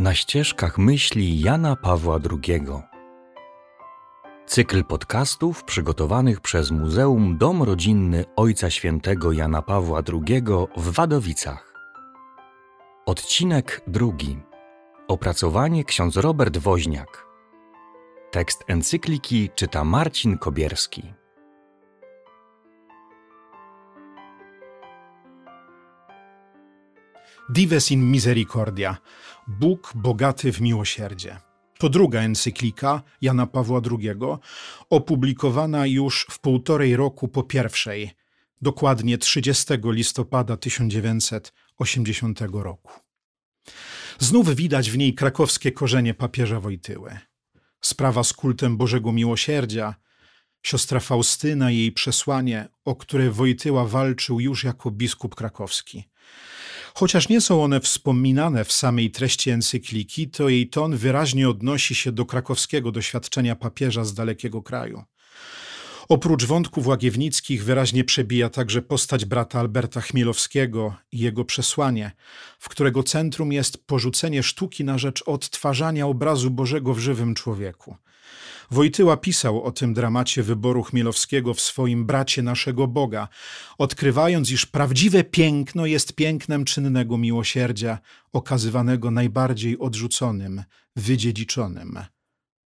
Na ścieżkach myśli Jana Pawła II. Cykl podcastów przygotowanych przez Muzeum Dom Rodzinny Ojca Świętego Jana Pawła II w Wadowicach. Odcinek drugi. Opracowanie ksiądz Robert Woźniak. Tekst encykliki czyta Marcin Kobierski. Dives in Misericordia Bóg bogaty w miłosierdzie. To druga encyklika Jana Pawła II, opublikowana już w półtorej roku po pierwszej, dokładnie 30 listopada 1980 roku. Znów widać w niej krakowskie korzenie papieża Wojtyły. Sprawa z kultem Bożego Miłosierdzia, siostra Faustyna i jej przesłanie, o które Wojtyła walczył już jako biskup krakowski. Chociaż nie są one wspominane w samej treści encykliki, to jej ton wyraźnie odnosi się do krakowskiego doświadczenia papieża z dalekiego kraju. Oprócz wątków łagiewnickich wyraźnie przebija także postać brata Alberta Chmielowskiego i jego przesłanie, w którego centrum jest porzucenie sztuki na rzecz odtwarzania obrazu Bożego w żywym człowieku. Wojtyła pisał o tym dramacie wyboru Chmielowskiego w swoim Bracie naszego Boga, odkrywając, iż prawdziwe piękno jest pięknem czynnego miłosierdzia, okazywanego najbardziej odrzuconym, wydziedziczonym.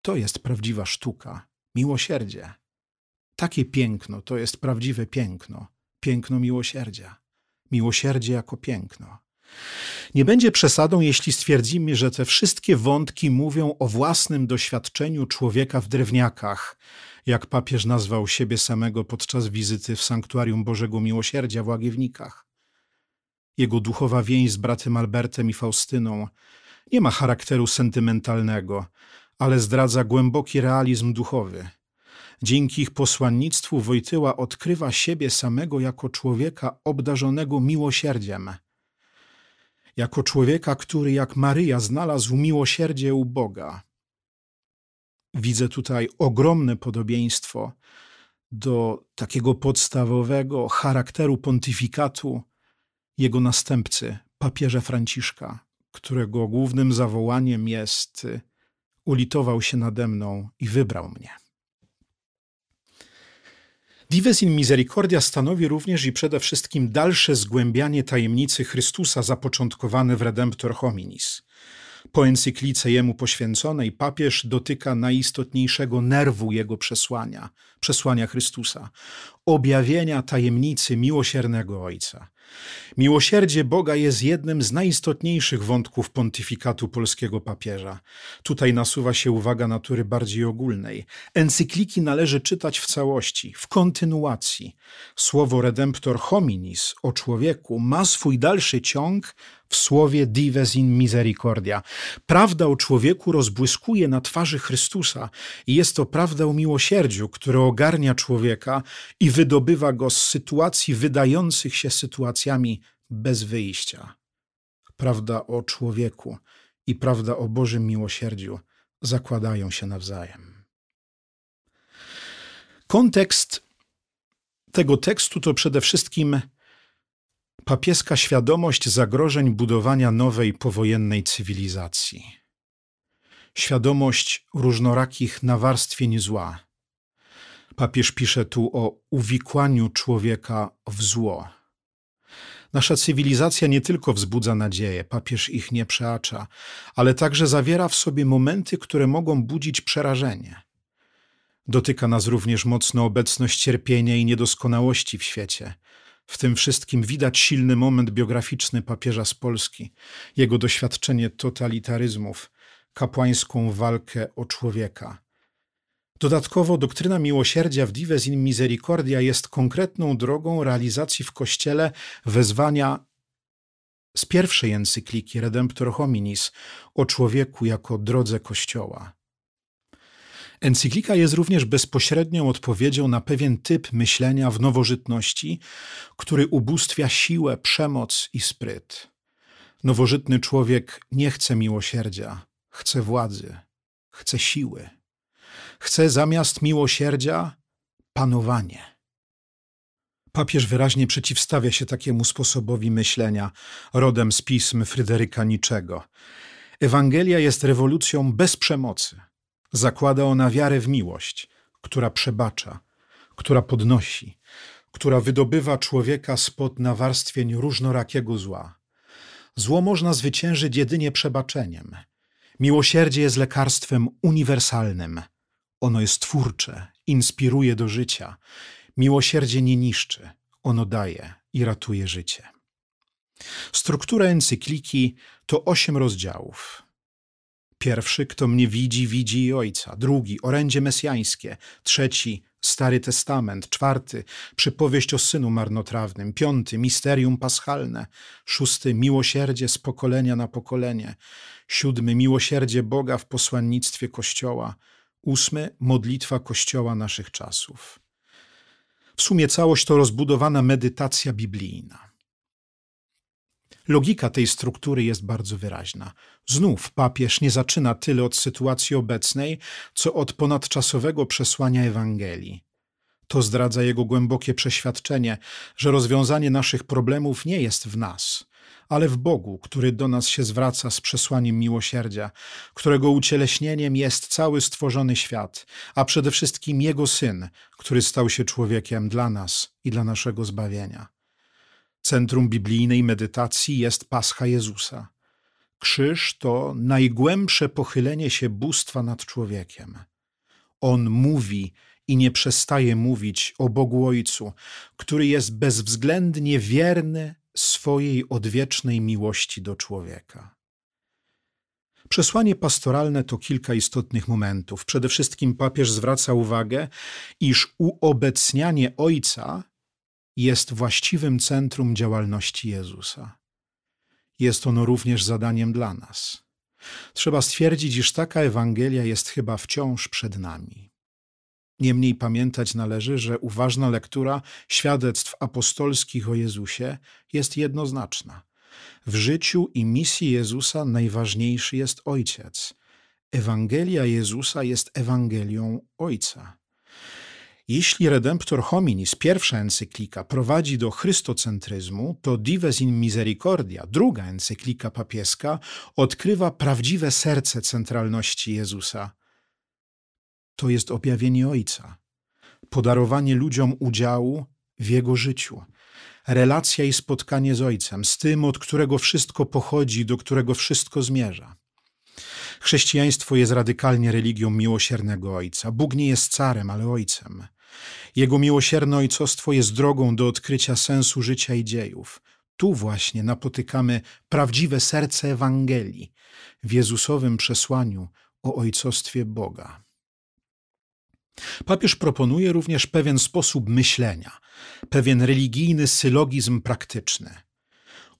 To jest prawdziwa sztuka, miłosierdzie. Takie piękno to jest prawdziwe piękno, piękno miłosierdzia. Miłosierdzie jako piękno. Nie będzie przesadą, jeśli stwierdzimy, że te wszystkie wątki mówią o własnym doświadczeniu człowieka w drewniakach, jak papież nazwał siebie samego podczas wizyty w sanktuarium Bożego Miłosierdzia w Łagiewnikach. Jego duchowa więź z bratem Albertem i Faustyną nie ma charakteru sentymentalnego, ale zdradza głęboki realizm duchowy. Dzięki ich posłannictwu Wojtyła odkrywa siebie samego jako człowieka obdarzonego miłosierdziem – jako człowieka, który jak Maryja znalazł miłosierdzie u Boga. Widzę tutaj ogromne podobieństwo do takiego podstawowego charakteru pontyfikatu jego następcy, papieża Franciszka, którego głównym zawołaniem jest: Ulitował się nade mną i wybrał mnie. Dives in Misericordia stanowi również i przede wszystkim dalsze zgłębianie tajemnicy Chrystusa zapoczątkowane w Redemptor Hominis. Po encyklice jemu poświęconej papież dotyka najistotniejszego nerwu jego przesłania, przesłania Chrystusa, objawienia tajemnicy miłosiernego Ojca. Miłosierdzie Boga jest jednym z najistotniejszych wątków pontyfikatu polskiego papieża. Tutaj nasuwa się uwaga natury bardziej ogólnej. Encykliki należy czytać w całości, w kontynuacji. Słowo redemptor hominis o człowieku ma swój dalszy ciąg w słowie dives in misericordia. Prawda o człowieku rozbłyskuje na twarzy Chrystusa i jest to prawda o miłosierdziu, które ogarnia człowieka i wydobywa go z sytuacji wydających się sytuacjami bez wyjścia. Prawda o człowieku i prawda o Bożym miłosierdziu zakładają się nawzajem. Kontekst tego tekstu to przede wszystkim papieska świadomość zagrożeń budowania nowej powojennej cywilizacji. Świadomość różnorakich nawarstwień zła. Papież pisze tu o uwikłaniu człowieka w zło. Nasza cywilizacja nie tylko wzbudza nadzieje, papież ich nie przeacza, ale także zawiera w sobie momenty, które mogą budzić przerażenie. Dotyka nas również mocno obecność cierpienia i niedoskonałości w świecie – w tym wszystkim widać silny moment biograficzny papieża z Polski, jego doświadczenie totalitaryzmów, kapłańską walkę o człowieka. Dodatkowo doktryna miłosierdzia w Dives in Misericordia jest konkretną drogą realizacji w Kościele wezwania z pierwszej encykliki Redemptor Hominis o człowieku jako drodze Kościoła. Encyklika jest również bezpośrednią odpowiedzią na pewien typ myślenia w nowożytności, który ubóstwia siłę, przemoc i spryt. Nowożytny człowiek nie chce miłosierdzia, chce władzy, chce siły. Chce zamiast miłosierdzia panowanie. Papież wyraźnie przeciwstawia się takiemu sposobowi myślenia, rodem z pism Fryderyka Niczego. Ewangelia jest rewolucją bez przemocy. Zakłada ona wiarę w miłość, która przebacza, która podnosi, która wydobywa człowieka spod nawarstwień różnorakiego zła. Zło można zwyciężyć jedynie przebaczeniem. Miłosierdzie jest lekarstwem uniwersalnym. Ono jest twórcze, inspiruje do życia. Miłosierdzie nie niszczy, ono daje i ratuje życie. Struktura encykliki to osiem rozdziałów. Pierwszy, kto mnie widzi, widzi i Ojca. Drugi, orędzie mesjańskie. Trzeci, Stary Testament. Czwarty, przypowieść o synu marnotrawnym. Piąty, misterium paschalne. Szósty, miłosierdzie z pokolenia na pokolenie. Siódmy, miłosierdzie Boga w posłannictwie Kościoła. Ósmy, modlitwa Kościoła naszych czasów. W sumie całość to rozbudowana medytacja biblijna. Logika tej struktury jest bardzo wyraźna. Znów papież nie zaczyna tyle od sytuacji obecnej, co od ponadczasowego przesłania Ewangelii. To zdradza jego głębokie przeświadczenie, że rozwiązanie naszych problemów nie jest w nas, ale w Bogu, który do nas się zwraca z przesłaniem miłosierdzia, którego ucieleśnieniem jest cały stworzony świat, a przede wszystkim Jego Syn, który stał się człowiekiem dla nas i dla naszego zbawienia. Centrum biblijnej medytacji jest Pascha Jezusa. Krzyż to najgłębsze pochylenie się bóstwa nad człowiekiem. On mówi i nie przestaje mówić o Bogu Ojcu, który jest bezwzględnie wierny swojej odwiecznej miłości do człowieka. Przesłanie pastoralne to kilka istotnych momentów. Przede wszystkim papież zwraca uwagę, iż uobecnianie Ojca jest właściwym centrum działalności Jezusa. Jest ono również zadaniem dla nas. Trzeba stwierdzić, iż taka Ewangelia jest chyba wciąż przed nami. Niemniej pamiętać należy, że uważna lektura świadectw apostolskich o Jezusie jest jednoznaczna. W życiu i misji Jezusa najważniejszy jest Ojciec. Ewangelia Jezusa jest Ewangelią Ojca. Jeśli Redemptor Hominis, pierwsza encyklika, prowadzi do chrystocentryzmu, to Dives in Misericordia, druga encyklika papieska, odkrywa prawdziwe serce centralności Jezusa. To jest objawienie Ojca, podarowanie ludziom udziału w Jego życiu, relacja i spotkanie z Ojcem, z tym, od którego wszystko pochodzi, do którego wszystko zmierza. Chrześcijaństwo jest radykalnie religią miłosiernego Ojca. Bóg nie jest carem, ale Ojcem. Jego miłosierne ojcostwo jest drogą do odkrycia sensu życia i dziejów. Tu właśnie napotykamy prawdziwe serce Ewangelii w Jezusowym przesłaniu o ojcostwie Boga. Papież proponuje również pewien sposób myślenia, pewien religijny sylogizm praktyczny.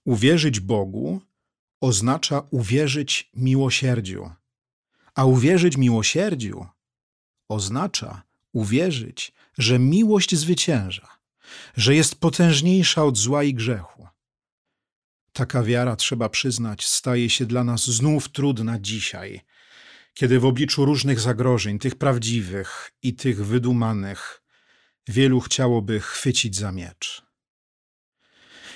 Uwierzyć Bogu oznacza uwierzyć miłosierdziu, a uwierzyć miłosierdziu oznacza uwierzyć, że miłość zwycięża, że jest potężniejsza od zła i grzechu. Taka wiara, trzeba przyznać, staje się dla nas znów trudna dzisiaj, kiedy w obliczu różnych zagrożeń, tych prawdziwych i tych wydumanych, wielu chciałoby chwycić za miecz.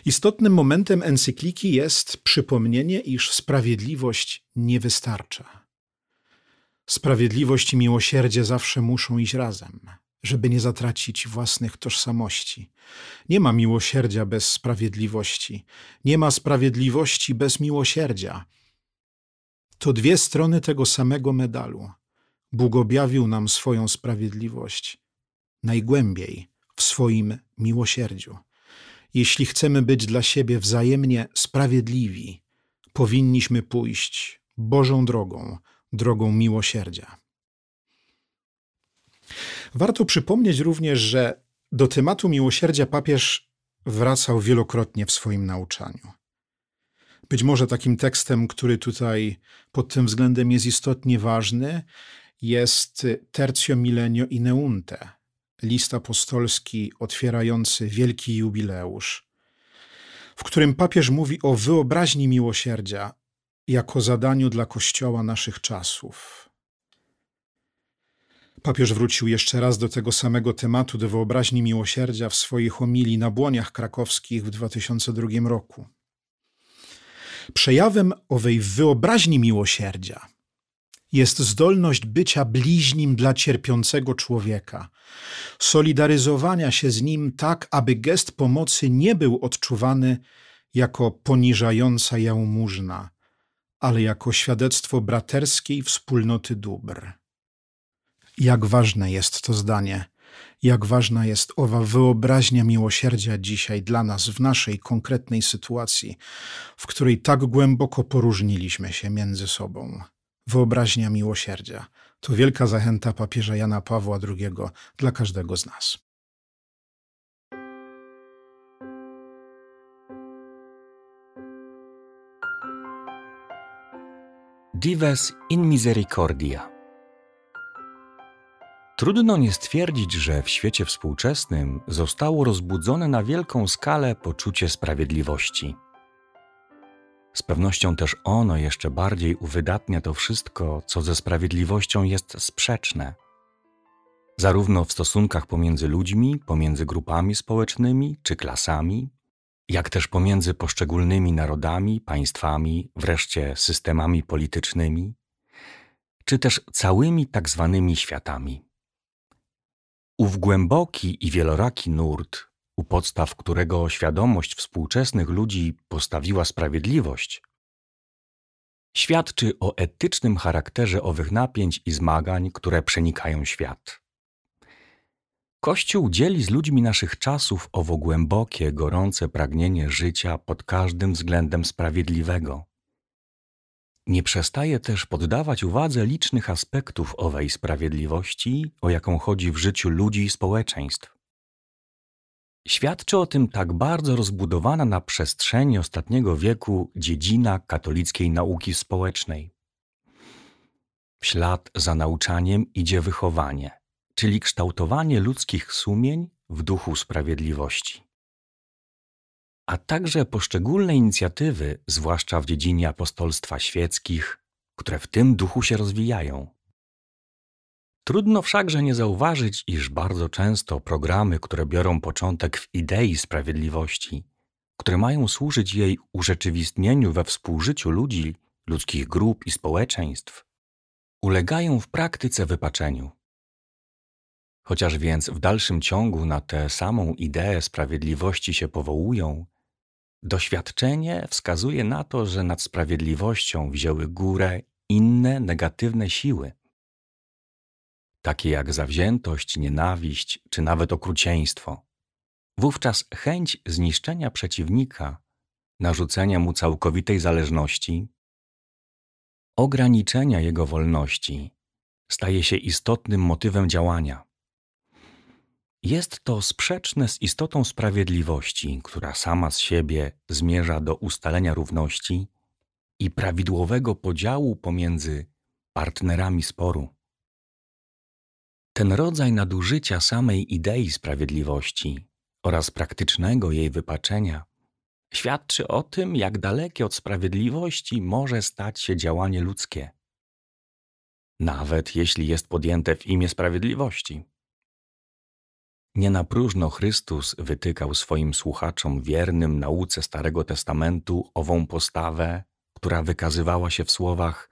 Istotnym momentem encykliki jest przypomnienie, iż sprawiedliwość nie wystarcza. Sprawiedliwość i miłosierdzie zawsze muszą iść razem, żeby nie zatracić własnych tożsamości. Nie ma miłosierdzia bez sprawiedliwości, nie ma sprawiedliwości bez miłosierdzia. To dwie strony tego samego medalu. Bóg objawił nam swoją sprawiedliwość najgłębiej w swoim miłosierdziu. Jeśli chcemy być dla siebie wzajemnie sprawiedliwi, powinniśmy pójść Bożą drogą, drogą miłosierdzia. Warto przypomnieć również, że do tematu miłosierdzia papież wracał wielokrotnie w swoim nauczaniu. Być może takim tekstem, który tutaj pod tym względem jest istotnie ważny, jest Tercio Milenio Ineunte, list apostolski otwierający wielki jubileusz, w którym papież mówi o wyobraźni miłosierdzia jako zadaniu dla Kościoła naszych czasów. Papież wrócił jeszcze raz do tego samego tematu, do wyobraźni miłosierdzia w swojej homilii na błoniach krakowskich w 2002 roku. Przejawem owej wyobraźni miłosierdzia jest zdolność bycia bliźnim dla cierpiącego człowieka, solidaryzowania się z nim tak, aby gest pomocy nie był odczuwany jako poniżająca jałmużna, ale jako świadectwo braterskiej wspólnoty dóbr. Jak ważne jest to zdanie, jak ważna jest owa wyobraźnia miłosierdzia dzisiaj dla nas w naszej konkretnej sytuacji, w której tak głęboko poróżniliśmy się między sobą. Wyobraźnia miłosierdzia to wielka zachęta papieża Jana Pawła II dla każdego z nas. Dives in misericordia. Trudno nie stwierdzić, że w świecie współczesnym zostało rozbudzone na wielką skalę poczucie sprawiedliwości. Z pewnością też ono jeszcze bardziej uwydatnia to wszystko, co ze sprawiedliwością jest sprzeczne. Zarówno w stosunkach pomiędzy ludźmi, pomiędzy grupami społecznymi czy klasami, jak też pomiędzy poszczególnymi narodami, państwami, wreszcie systemami politycznymi, czy też całymi tak zwanymi światami. Ów głęboki i wieloraki nurt, u podstaw którego świadomość współczesnych ludzi postawiła sprawiedliwość, świadczy o etycznym charakterze owych napięć i zmagań, które przenikają świat. Kościół dzieli z ludźmi naszych czasów owo głębokie, gorące pragnienie życia pod każdym względem sprawiedliwego. Nie przestaje też poddawać uwadze licznych aspektów owej sprawiedliwości, o jaką chodzi w życiu ludzi i społeczeństw. Świadczy o tym tak bardzo rozbudowana na przestrzeni ostatniego wieku dziedzina katolickiej nauki społecznej. W ślad za nauczaniem idzie wychowanie czyli kształtowanie ludzkich sumień w duchu sprawiedliwości. A także poszczególne inicjatywy, zwłaszcza w dziedzinie apostolstwa świeckich, które w tym duchu się rozwijają. Trudno wszakże nie zauważyć, iż bardzo często programy, które biorą początek w idei sprawiedliwości, które mają służyć jej urzeczywistnieniu we współżyciu ludzi, ludzkich grup i społeczeństw, ulegają w praktyce wypaczeniu. Chociaż więc w dalszym ciągu na tę samą ideę sprawiedliwości się powołują, doświadczenie wskazuje na to, że nad sprawiedliwością wzięły górę inne negatywne siły, takie jak zawziętość, nienawiść czy nawet okrucieństwo. Wówczas chęć zniszczenia przeciwnika, narzucenia mu całkowitej zależności, ograniczenia jego wolności staje się istotnym motywem działania. Jest to sprzeczne z istotą sprawiedliwości, która sama z siebie zmierza do ustalenia równości i prawidłowego podziału pomiędzy partnerami sporu. Ten rodzaj nadużycia samej idei sprawiedliwości oraz praktycznego jej wypaczenia świadczy o tym, jak dalekie od sprawiedliwości może stać się działanie ludzkie, nawet jeśli jest podjęte w imię sprawiedliwości. Nie na próżno Chrystus wytykał swoim słuchaczom wiernym nauce Starego Testamentu ową postawę, która wykazywała się w słowach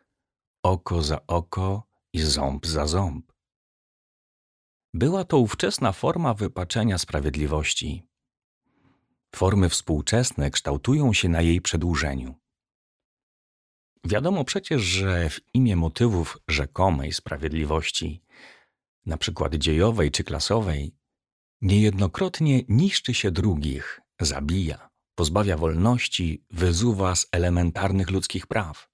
oko za oko i ząb za ząb. Była to ówczesna forma wypaczenia sprawiedliwości. Formy współczesne kształtują się na jej przedłużeniu. Wiadomo przecież, że w imię motywów rzekomej sprawiedliwości, przykład dziejowej czy klasowej, Niejednokrotnie niszczy się drugich, zabija, pozbawia wolności, wyzuwa z elementarnych ludzkich praw.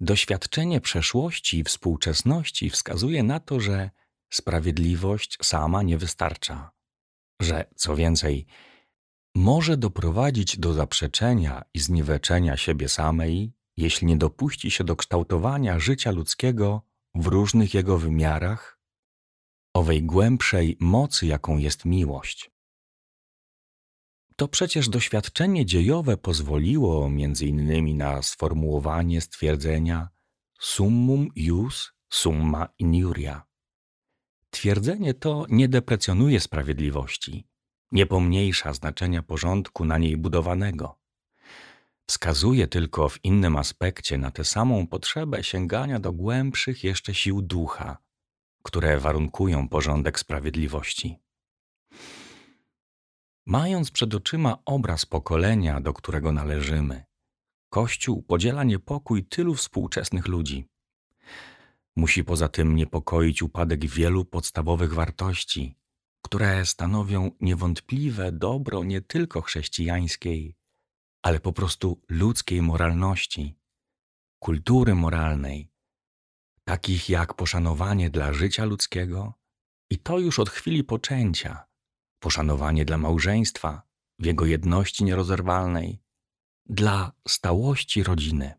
Doświadczenie przeszłości i współczesności wskazuje na to, że sprawiedliwość sama nie wystarcza, że co więcej, może doprowadzić do zaprzeczenia i zniweczenia siebie samej, jeśli nie dopuści się do kształtowania życia ludzkiego w różnych jego wymiarach owej głębszej mocy, jaką jest miłość. To przecież doświadczenie dziejowe pozwoliło między innymi na sformułowanie stwierdzenia summum ius summa iniuria. Twierdzenie to nie deprecjonuje sprawiedliwości, nie pomniejsza znaczenia porządku na niej budowanego. wskazuje tylko w innym aspekcie na tę samą potrzebę sięgania do głębszych jeszcze sił ducha, które warunkują porządek sprawiedliwości. Mając przed oczyma obraz pokolenia, do którego należymy, Kościół podziela niepokój tylu współczesnych ludzi. Musi poza tym niepokoić upadek wielu podstawowych wartości, które stanowią niewątpliwe dobro nie tylko chrześcijańskiej, ale po prostu ludzkiej moralności, kultury moralnej, takich jak poszanowanie dla życia ludzkiego i to już od chwili poczęcia, poszanowanie dla małżeństwa w jego jedności nierozerwalnej, dla stałości rodziny.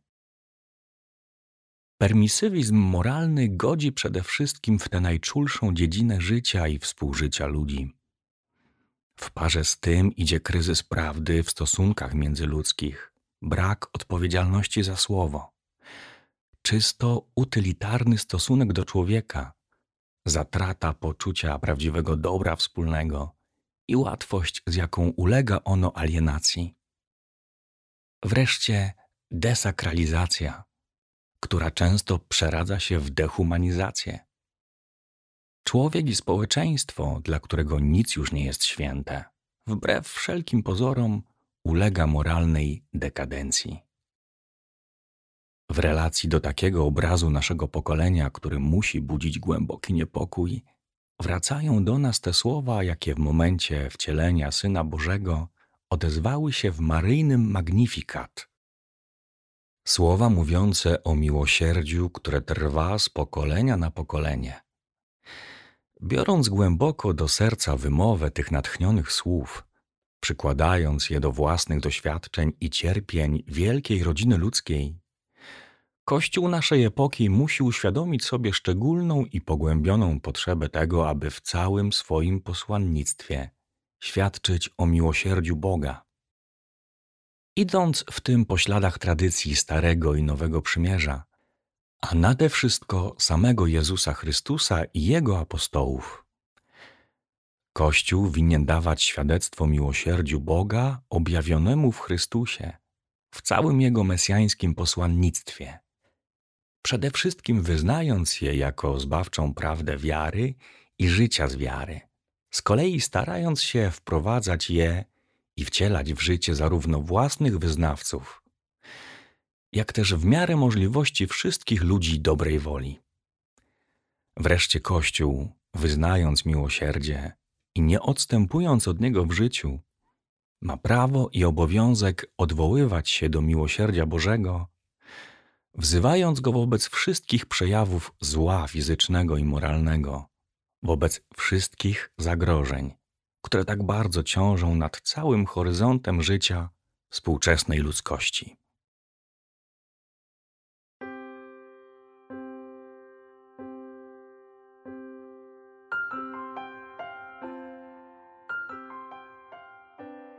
Permisywizm moralny godzi przede wszystkim w tę najczulszą dziedzinę życia i współżycia ludzi. W parze z tym idzie kryzys prawdy w stosunkach międzyludzkich, brak odpowiedzialności za słowo, czysto utylitarny stosunek do człowieka, zatrata poczucia prawdziwego dobra wspólnego i łatwość, z jaką ulega ono alienacji. Wreszcie desakralizacja, która często przeradza się w dehumanizację. Człowiek i społeczeństwo, dla którego nic już nie jest święte, wbrew wszelkim pozorom, ulega moralnej dekadencji. W relacji do takiego obrazu naszego pokolenia, który musi budzić głęboki niepokój, wracają do nas te słowa, jakie w momencie wcielenia Syna Bożego odezwały się w maryjnym Magnificat. Słowa mówiące o miłosierdziu, które trwa z pokolenia na pokolenie. Biorąc głęboko do serca wymowę tych natchnionych słów, przykładając je do własnych doświadczeń i cierpień wielkiej rodziny ludzkiej, Kościół naszej epoki musi uświadomić sobie szczególną i pogłębioną potrzebę tego, aby w całym swoim posłannictwie świadczyć o miłosierdziu Boga. Idąc w tym po śladach tradycji Starego i Nowego Przymierza, a nade wszystko samego Jezusa Chrystusa i Jego apostołów. Kościół winien dawać świadectwo miłosierdziu Boga objawionemu w Chrystusie, w całym Jego mesjańskim posłannictwie. Przede wszystkim wyznając je jako zbawczą prawdę wiary i życia z wiary, z kolei starając się wprowadzać je i wcielać w życie zarówno własnych wyznawców, jak też w miarę możliwości wszystkich ludzi dobrej woli. Wreszcie Kościół, wyznając miłosierdzie i nie odstępując od niego w życiu, ma prawo i obowiązek odwoływać się do miłosierdzia Bożego, wzywając go wobec wszystkich przejawów zła fizycznego i moralnego, wobec wszystkich zagrożeń, które tak bardzo ciążą nad całym horyzontem życia współczesnej ludzkości.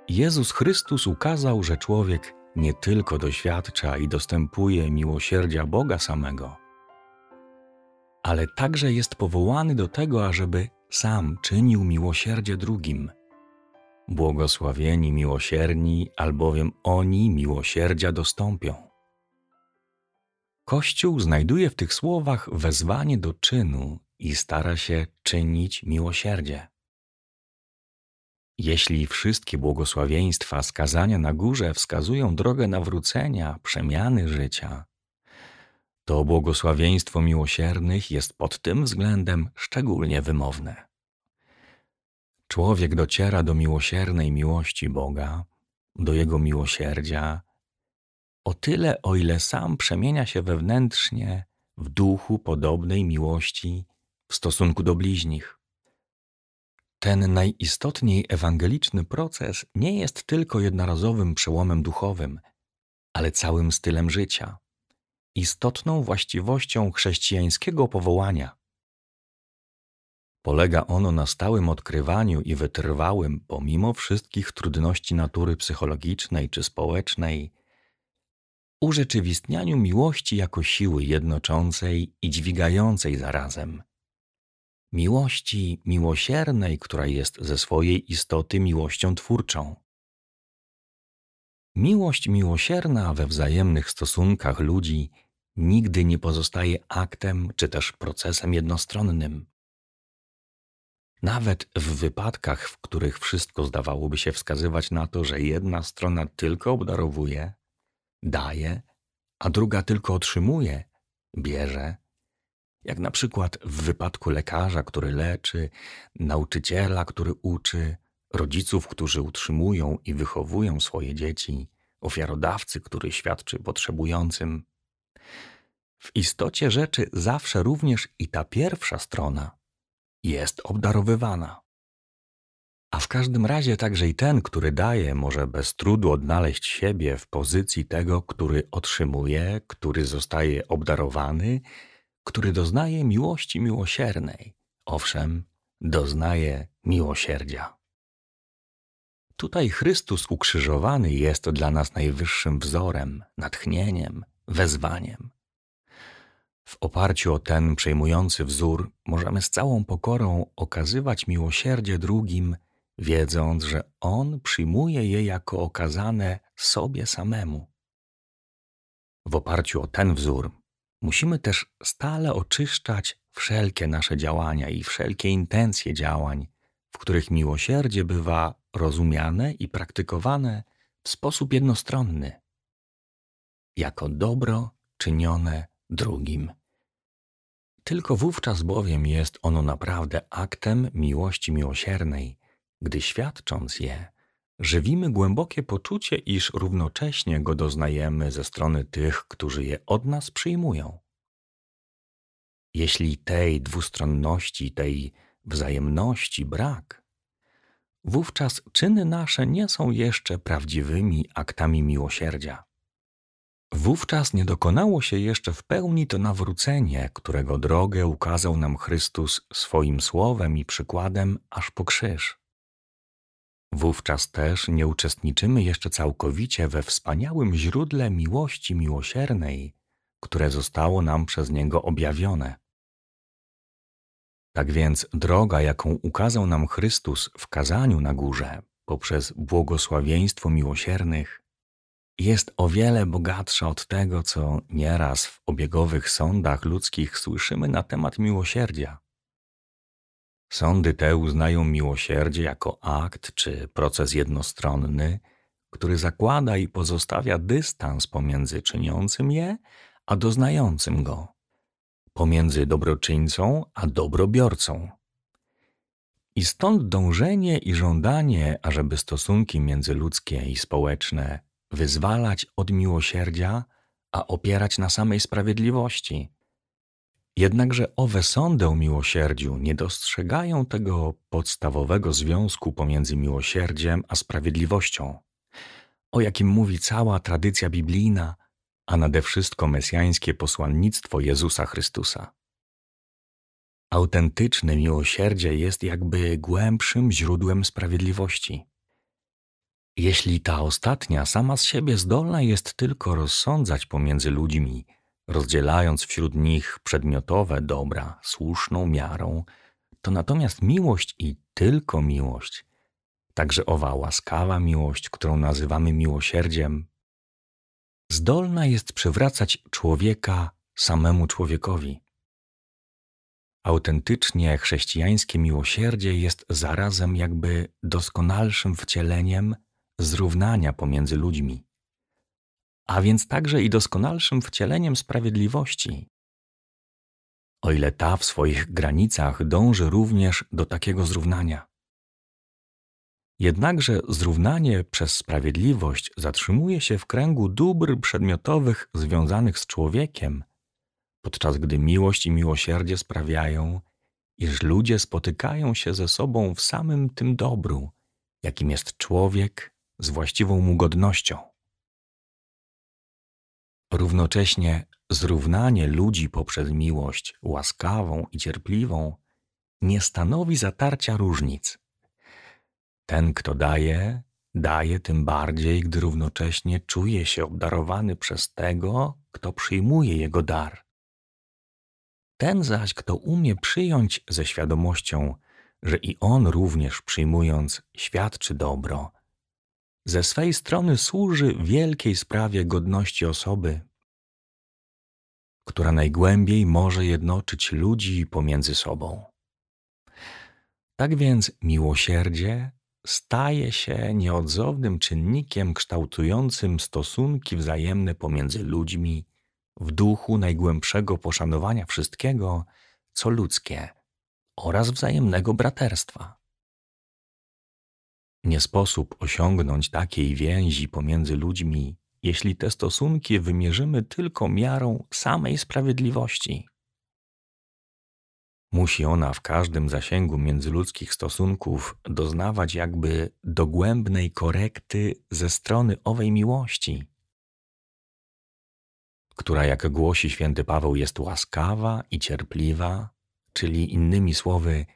Jezus Chrystus ukazał, że człowiek nie tylko doświadcza i dostępuje miłosierdzia Boga samego, ale także jest powołany do tego, ażeby sam czynił miłosierdzie drugim. Błogosławieni miłosierni, albowiem oni miłosierdzia dostąpią. Kościół znajduje w tych słowach wezwanie do czynu i stara się czynić miłosierdzie. Jeśli wszystkie błogosławieństwa skazania na górze wskazują drogę nawrócenia, przemiany życia, to błogosławieństwo miłosiernych jest pod tym względem szczególnie wymowne. Człowiek dociera do miłosiernej miłości Boga, do Jego miłosierdzia, o tyle, o ile sam przemienia się wewnętrznie w duchu podobnej miłości w stosunku do bliźnich. Ten najistotniej ewangeliczny proces nie jest tylko jednorazowym przełomem duchowym, ale całym stylem życia, istotną właściwością chrześcijańskiego powołania. Polega ono na stałym odkrywaniu i wytrwałym, pomimo wszystkich trudności natury psychologicznej czy społecznej, urzeczywistnianiu miłości jako siły jednoczącej i dźwigającej zarazem miłości miłosiernej, która jest ze swojej istoty miłością twórczą. Miłość miłosierna we wzajemnych stosunkach ludzi nigdy nie pozostaje aktem czy też procesem jednostronnym. Nawet w wypadkach, w których wszystko zdawałoby się wskazywać na to, że jedna strona tylko obdarowuje, daje, a druga tylko otrzymuje, bierze, jak na przykład w wypadku lekarza, który leczy, nauczyciela, który uczy, rodziców, którzy utrzymują i wychowują swoje dzieci, ofiarodawcy, który świadczy potrzebującym. W istocie rzeczy zawsze również i ta pierwsza strona jest obdarowywana. A w każdym razie także i ten, który daje, może bez trudu odnaleźć siebie w pozycji tego, który otrzymuje, który zostaje obdarowany, który doznaje miłości miłosiernej. Owszem, doznaje miłosierdzia. Tutaj Chrystus ukrzyżowany jest dla nas najwyższym wzorem, natchnieniem, wezwaniem. W oparciu o ten przejmujący wzór możemy z całą pokorą okazywać miłosierdzie drugim, wiedząc, że On przyjmuje je jako okazane sobie samemu. W oparciu o ten wzór musimy też stale oczyszczać wszelkie nasze działania i wszelkie intencje działań, w których miłosierdzie bywa rozumiane i praktykowane w sposób jednostronny, jako dobro czynione drugim. Tylko wówczas bowiem jest ono naprawdę aktem miłości miłosiernej, gdy świadcząc je, żywimy głębokie poczucie, iż równocześnie go doznajemy ze strony tych, którzy je od nas przyjmują. Jeśli tej dwustronności, tej wzajemności brak, wówczas czyny nasze nie są jeszcze prawdziwymi aktami miłosierdzia. Wówczas nie dokonało się jeszcze w pełni to nawrócenie, którego drogę ukazał nam Chrystus swoim słowem i przykładem aż po krzyż. Wówczas też nie uczestniczymy jeszcze całkowicie we wspaniałym źródle miłości miłosiernej, które zostało nam przez Niego objawione. Tak więc droga, jaką ukazał nam Chrystus w kazaniu na górze, poprzez błogosławieństwo miłosiernych, jest o wiele bogatsza od tego, co nieraz w obiegowych sądach ludzkich słyszymy na temat miłosierdzia. Sądy te uznają miłosierdzie jako akt czy proces jednostronny, który zakłada i pozostawia dystans pomiędzy czyniącym je a doznającym go, pomiędzy dobroczyńcą a dobrobiorcą. I stąd dążenie i żądanie, ażeby stosunki międzyludzkie i społeczne wyzwalać od miłosierdzia, a opierać na samej sprawiedliwości. Jednakże owe sądy o miłosierdziu nie dostrzegają tego podstawowego związku pomiędzy miłosierdziem a sprawiedliwością, o jakim mówi cała tradycja biblijna, a nade wszystko mesjańskie posłannictwo Jezusa Chrystusa. Autentyczne miłosierdzie jest jakby głębszym źródłem sprawiedliwości. Jeśli ta ostatnia sama z siebie zdolna jest tylko rozsądzać pomiędzy ludźmi, rozdzielając wśród nich przedmiotowe dobra słuszną miarą, to natomiast miłość i tylko miłość, także owa łaskawa miłość, którą nazywamy miłosierdziem, zdolna jest przywracać człowieka samemu człowiekowi. Autentycznie chrześcijańskie miłosierdzie jest zarazem jakby doskonalszym wcieleniem zrównania pomiędzy ludźmi, a więc także i doskonalszym wcieleniem sprawiedliwości. O ile ta w swoich granicach dąży również do takiego zrównania. Jednakże zrównanie przez sprawiedliwość zatrzymuje się w kręgu dóbr przedmiotowych związanych z człowiekiem, podczas gdy miłość i miłosierdzie sprawiają, iż ludzie spotykają się ze sobą w samym tym dobru, jakim jest człowiek z właściwą mu godnością. Równocześnie zrównanie ludzi poprzez miłość łaskawą i cierpliwą nie stanowi zatarcia różnic. Ten, kto daje, daje tym bardziej, gdy równocześnie czuje się obdarowany przez tego, kto przyjmuje jego dar. Ten zaś, kto umie przyjąć ze świadomością, że i on również przyjmując świadczy dobro, ze swej strony służy wielkiej sprawie godności osoby, która najgłębiej może jednoczyć ludzi pomiędzy sobą. Tak więc miłosierdzie staje się nieodzownym czynnikiem kształtującym stosunki wzajemne pomiędzy ludźmi w duchu najgłębszego poszanowania wszystkiego, co ludzkie oraz wzajemnego braterstwa. Nie sposób osiągnąć takiej więzi pomiędzy ludźmi, jeśli te stosunki wymierzymy tylko miarą samej sprawiedliwości. Musi ona w każdym zasięgu międzyludzkich stosunków doznawać jakby dogłębnej korekty ze strony owej miłości, która, jak głosi święty Paweł, jest łaskawa i cierpliwa, czyli innymi słowy,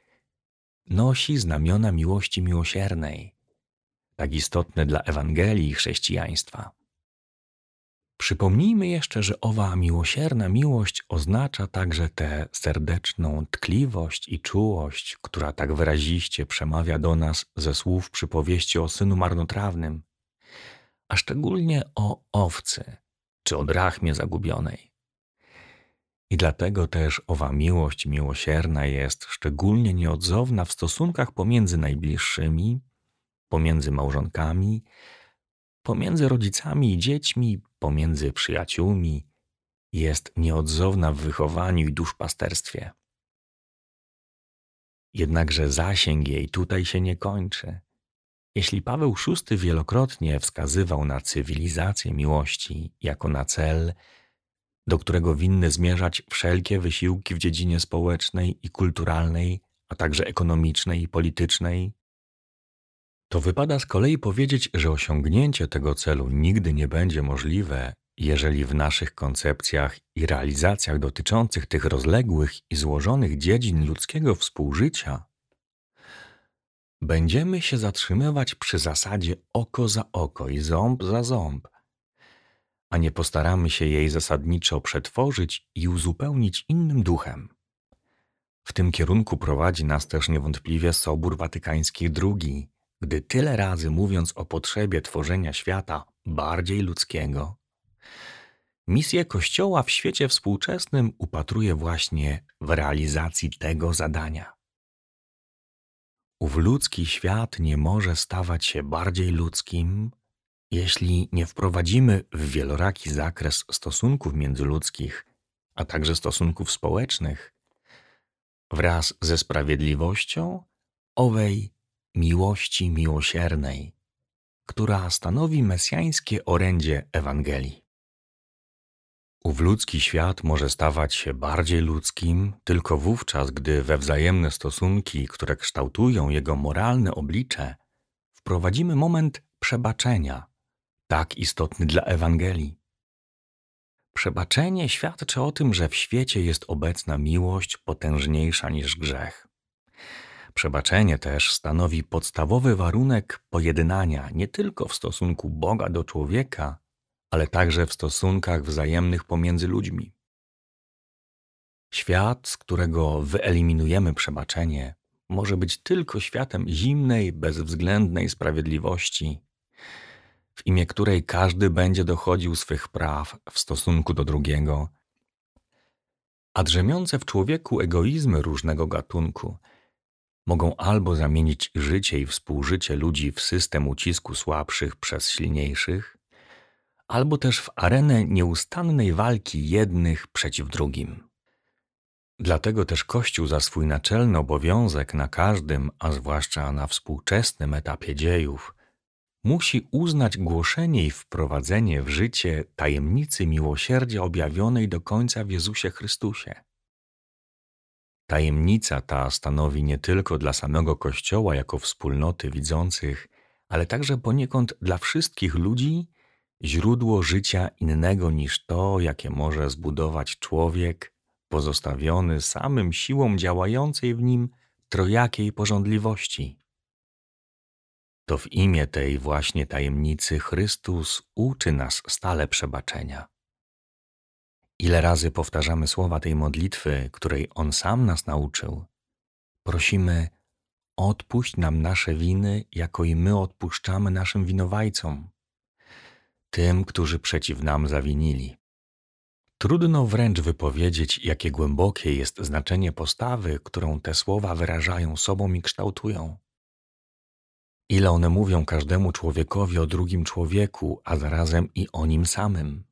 nosi znamiona miłości miłosiernej, tak istotne dla Ewangelii i chrześcijaństwa. Przypomnijmy jeszcze, że owa miłosierna miłość oznacza także tę serdeczną tkliwość i czułość, która tak wyraziście przemawia do nas ze słów przypowieści o synu marnotrawnym, a szczególnie o owcy czy o drachmie zagubionej. I dlatego też owa miłość miłosierna jest szczególnie nieodzowna w stosunkach pomiędzy najbliższymi, pomiędzy małżonkami, pomiędzy rodzicami i dziećmi, pomiędzy przyjaciółmi, jest nieodzowna w wychowaniu i duszpasterstwie. Jednakże zasięg jej tutaj się nie kończy. Jeśli Paweł VI wielokrotnie wskazywał na cywilizację miłości jako na cel, do którego winny zmierzać wszelkie wysiłki w dziedzinie społecznej i kulturalnej, a także ekonomicznej i politycznej, to wypada z kolei powiedzieć, że osiągnięcie tego celu nigdy nie będzie możliwe, jeżeli w naszych koncepcjach i realizacjach dotyczących tych rozległych i złożonych dziedzin ludzkiego współżycia będziemy się zatrzymywać przy zasadzie oko za oko i ząb za ząb, a nie postaramy się jej zasadniczo przetworzyć i uzupełnić innym duchem. W tym kierunku prowadzi nas też niewątpliwie Sobór Watykański II, gdy tyle razy mówiąc o potrzebie tworzenia świata bardziej ludzkiego, misję Kościoła w świecie współczesnym upatruje właśnie w realizacji tego zadania. Ów ludzki świat nie może stawać się bardziej ludzkim, jeśli nie wprowadzimy w wieloraki zakres stosunków międzyludzkich, a także stosunków społecznych, wraz ze sprawiedliwością owej miłości miłosiernej, która stanowi mesjańskie orędzie Ewangelii. Ów ludzki świat może stać się bardziej ludzkim tylko wówczas, gdy we wzajemne stosunki, które kształtują jego moralne oblicze, wprowadzimy moment przebaczenia, tak istotny dla Ewangelii. Przebaczenie świadczy o tym, że w świecie jest obecna miłość potężniejsza niż grzech. Przebaczenie też stanowi podstawowy warunek pojednania nie tylko w stosunku Boga do człowieka, ale także w stosunkach wzajemnych pomiędzy ludźmi. Świat, z którego wyeliminujemy przebaczenie, może być tylko światem zimnej, bezwzględnej sprawiedliwości, w imię której każdy będzie dochodził swych praw w stosunku do drugiego, a drzemiące w człowieku egoizmy różnego gatunku mogą albo zamienić życie i współżycie ludzi w system ucisku słabszych przez silniejszych, albo też w arenę nieustannej walki jednych przeciw drugim. Dlatego też Kościół za swój naczelny obowiązek na każdym, a zwłaszcza na współczesnym etapie dziejów, musi uznać głoszenie i wprowadzenie w życie tajemnicy miłosierdzia objawionej do końca w Jezusie Chrystusie. Tajemnica ta stanowi nie tylko dla samego Kościoła jako wspólnoty widzących, ale także poniekąd dla wszystkich ludzi źródło życia innego niż to, jakie może zbudować człowiek pozostawiony samym siłą działającej w nim trojakiej porządliwości. To w imię tej właśnie tajemnicy Chrystus uczy nas stale przebaczenia. Ile razy powtarzamy słowa tej modlitwy, której On sam nas nauczył. Prosimy, odpuść nam nasze winy, jako i my odpuszczamy naszym winowajcom, tym, którzy przeciw nam zawinili. Trudno wręcz wypowiedzieć, jakie głębokie jest znaczenie postawy, którą te słowa wyrażają sobą i kształtują. Ile one mówią każdemu człowiekowi o drugim człowieku, a zarazem i o nim samym.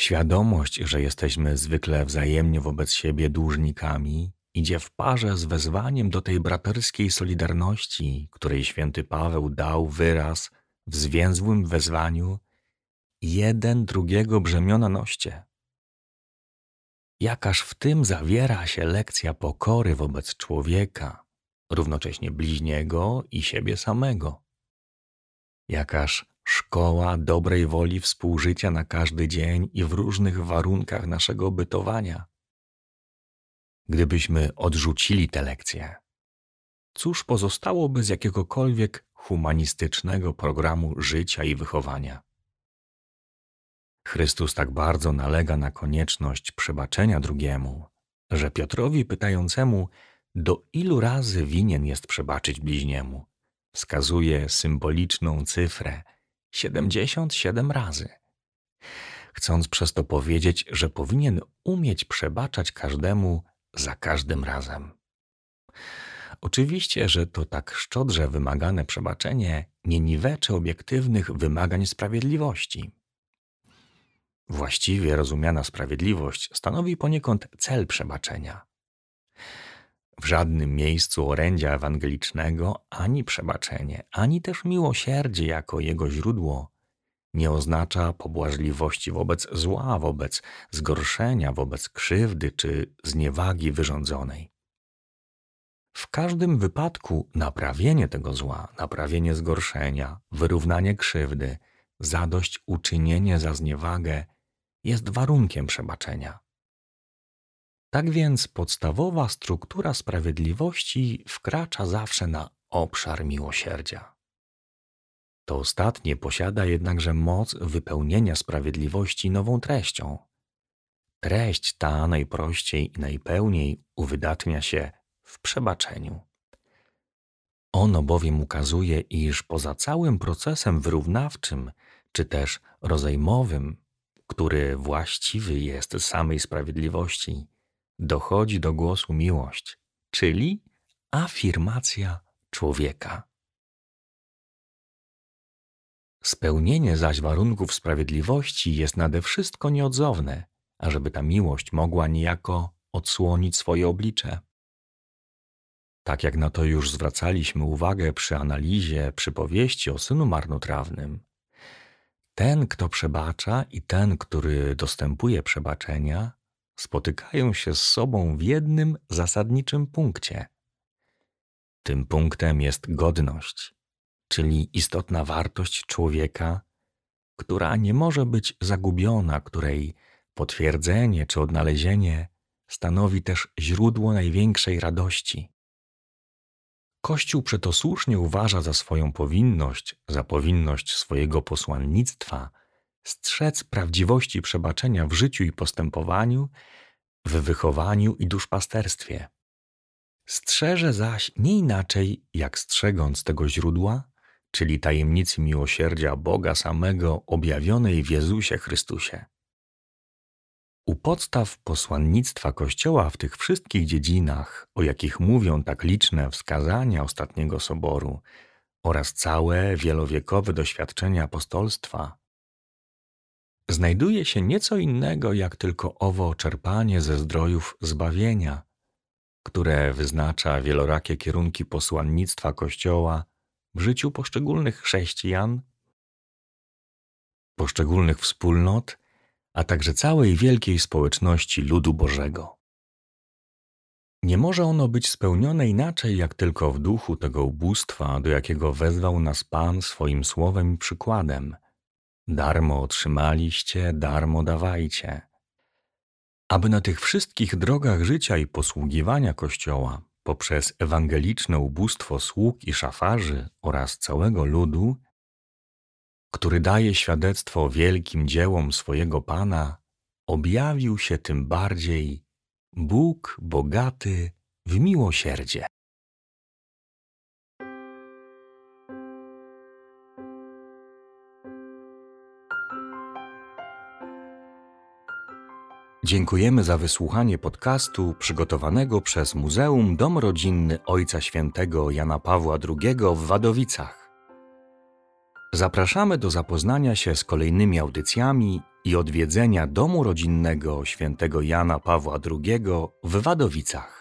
Świadomość, że jesteśmy zwykle wzajemnie wobec siebie dłużnikami, idzie w parze z wezwaniem do tej braterskiej solidarności, której święty Paweł dał wyraz w zwięzłym wezwaniu jeden drugiego brzemiona noście. Jakaż w tym zawiera się lekcja pokory wobec człowieka, równocześnie bliźniego i siebie samego. Jakaż szkoła dobrej woli współżycia na każdy dzień i w różnych warunkach naszego bytowania. Gdybyśmy odrzucili te lekcje, cóż pozostałoby z jakiegokolwiek humanistycznego programu życia i wychowania? Chrystus tak bardzo nalega na konieczność przebaczenia drugiemu, że Piotrowi pytającemu, do ilu razy winien jest przebaczyć bliźniemu, wskazuje symboliczną cyfrę 77 razy. Chcąc przez to powiedzieć, że powinien umieć przebaczać każdemu za każdym razem. Oczywiście, że to tak szczodrze wymagane przebaczenie nie niweczy obiektywnych wymagań sprawiedliwości. Właściwie rozumiana sprawiedliwość stanowi poniekąd cel przebaczenia. W żadnym miejscu orędzia ewangelicznego ani przebaczenie, ani też miłosierdzie jako jego źródło nie oznacza pobłażliwości wobec zła, wobec zgorszenia, wobec krzywdy czy zniewagi wyrządzonej. W każdym wypadku naprawienie tego zła, naprawienie zgorszenia, wyrównanie krzywdy, zadość uczynienie za zniewagę jest warunkiem przebaczenia. Tak więc podstawowa struktura sprawiedliwości wkracza zawsze na obszar miłosierdzia. To ostatnie posiada jednakże moc wypełnienia sprawiedliwości nową treścią. Treść ta najprościej i najpełniej uwydatnia się w przebaczeniu. Ono bowiem ukazuje, iż poza całym procesem wyrównawczym czy też rozejmowym, który właściwy jest samej sprawiedliwości, dochodzi do głosu miłość, czyli afirmacja człowieka. Spełnienie zaś warunków sprawiedliwości jest nade wszystko nieodzowne, ażeby ta miłość mogła niejako odsłonić swoje oblicze. Tak jak na to już zwracaliśmy uwagę przy analizie przypowieści o synu marnotrawnym, ten, kto przebacza i ten, który dostępuje przebaczenia, spotykają się z sobą w jednym zasadniczym punkcie. Tym punktem jest godność, czyli istotna wartość człowieka, która nie może być zagubiona, której potwierdzenie czy odnalezienie stanowi też źródło największej radości. Kościół przeto słusznie uważa za swoją powinność, za powinność swojego posłannictwa, strzec prawdziwości przebaczenia w życiu i postępowaniu, w wychowaniu i duszpasterstwie. Strzeże zaś nie inaczej, jak strzegąc tego źródła, czyli tajemnicy miłosierdzia Boga samego objawionej w Jezusie Chrystusie. U podstaw posłannictwa Kościoła w tych wszystkich dziedzinach, o jakich mówią tak liczne wskazania ostatniego soboru oraz całe wielowiekowe doświadczenia apostolstwa, znajduje się nieco innego jak tylko owo czerpanie ze zdrojów zbawienia, które wyznacza wielorakie kierunki posłannictwa Kościoła w życiu poszczególnych chrześcijan, poszczególnych wspólnot a także całej wielkiej społeczności ludu Bożego. Nie może ono być spełnione inaczej, jak tylko w duchu tego ubóstwa, do jakiego wezwał nas Pan swoim słowem i przykładem. Darmo otrzymaliście, darmo dawajcie. Aby na tych wszystkich drogach życia i posługiwania Kościoła, poprzez ewangeliczne ubóstwo sług i szafarzy oraz całego ludu, który daje świadectwo wielkim dziełom swojego Pana, objawił się tym bardziej Bóg bogaty w miłosierdzie. Dziękujemy za wysłuchanie podcastu przygotowanego przez Muzeum Dom Rodzinny Ojca Świętego Jana Pawła II w Wadowicach. Zapraszamy do zapoznania się z kolejnymi audycjami i odwiedzenia Domu Rodzinnego Świętego Jana Pawła II w Wadowicach.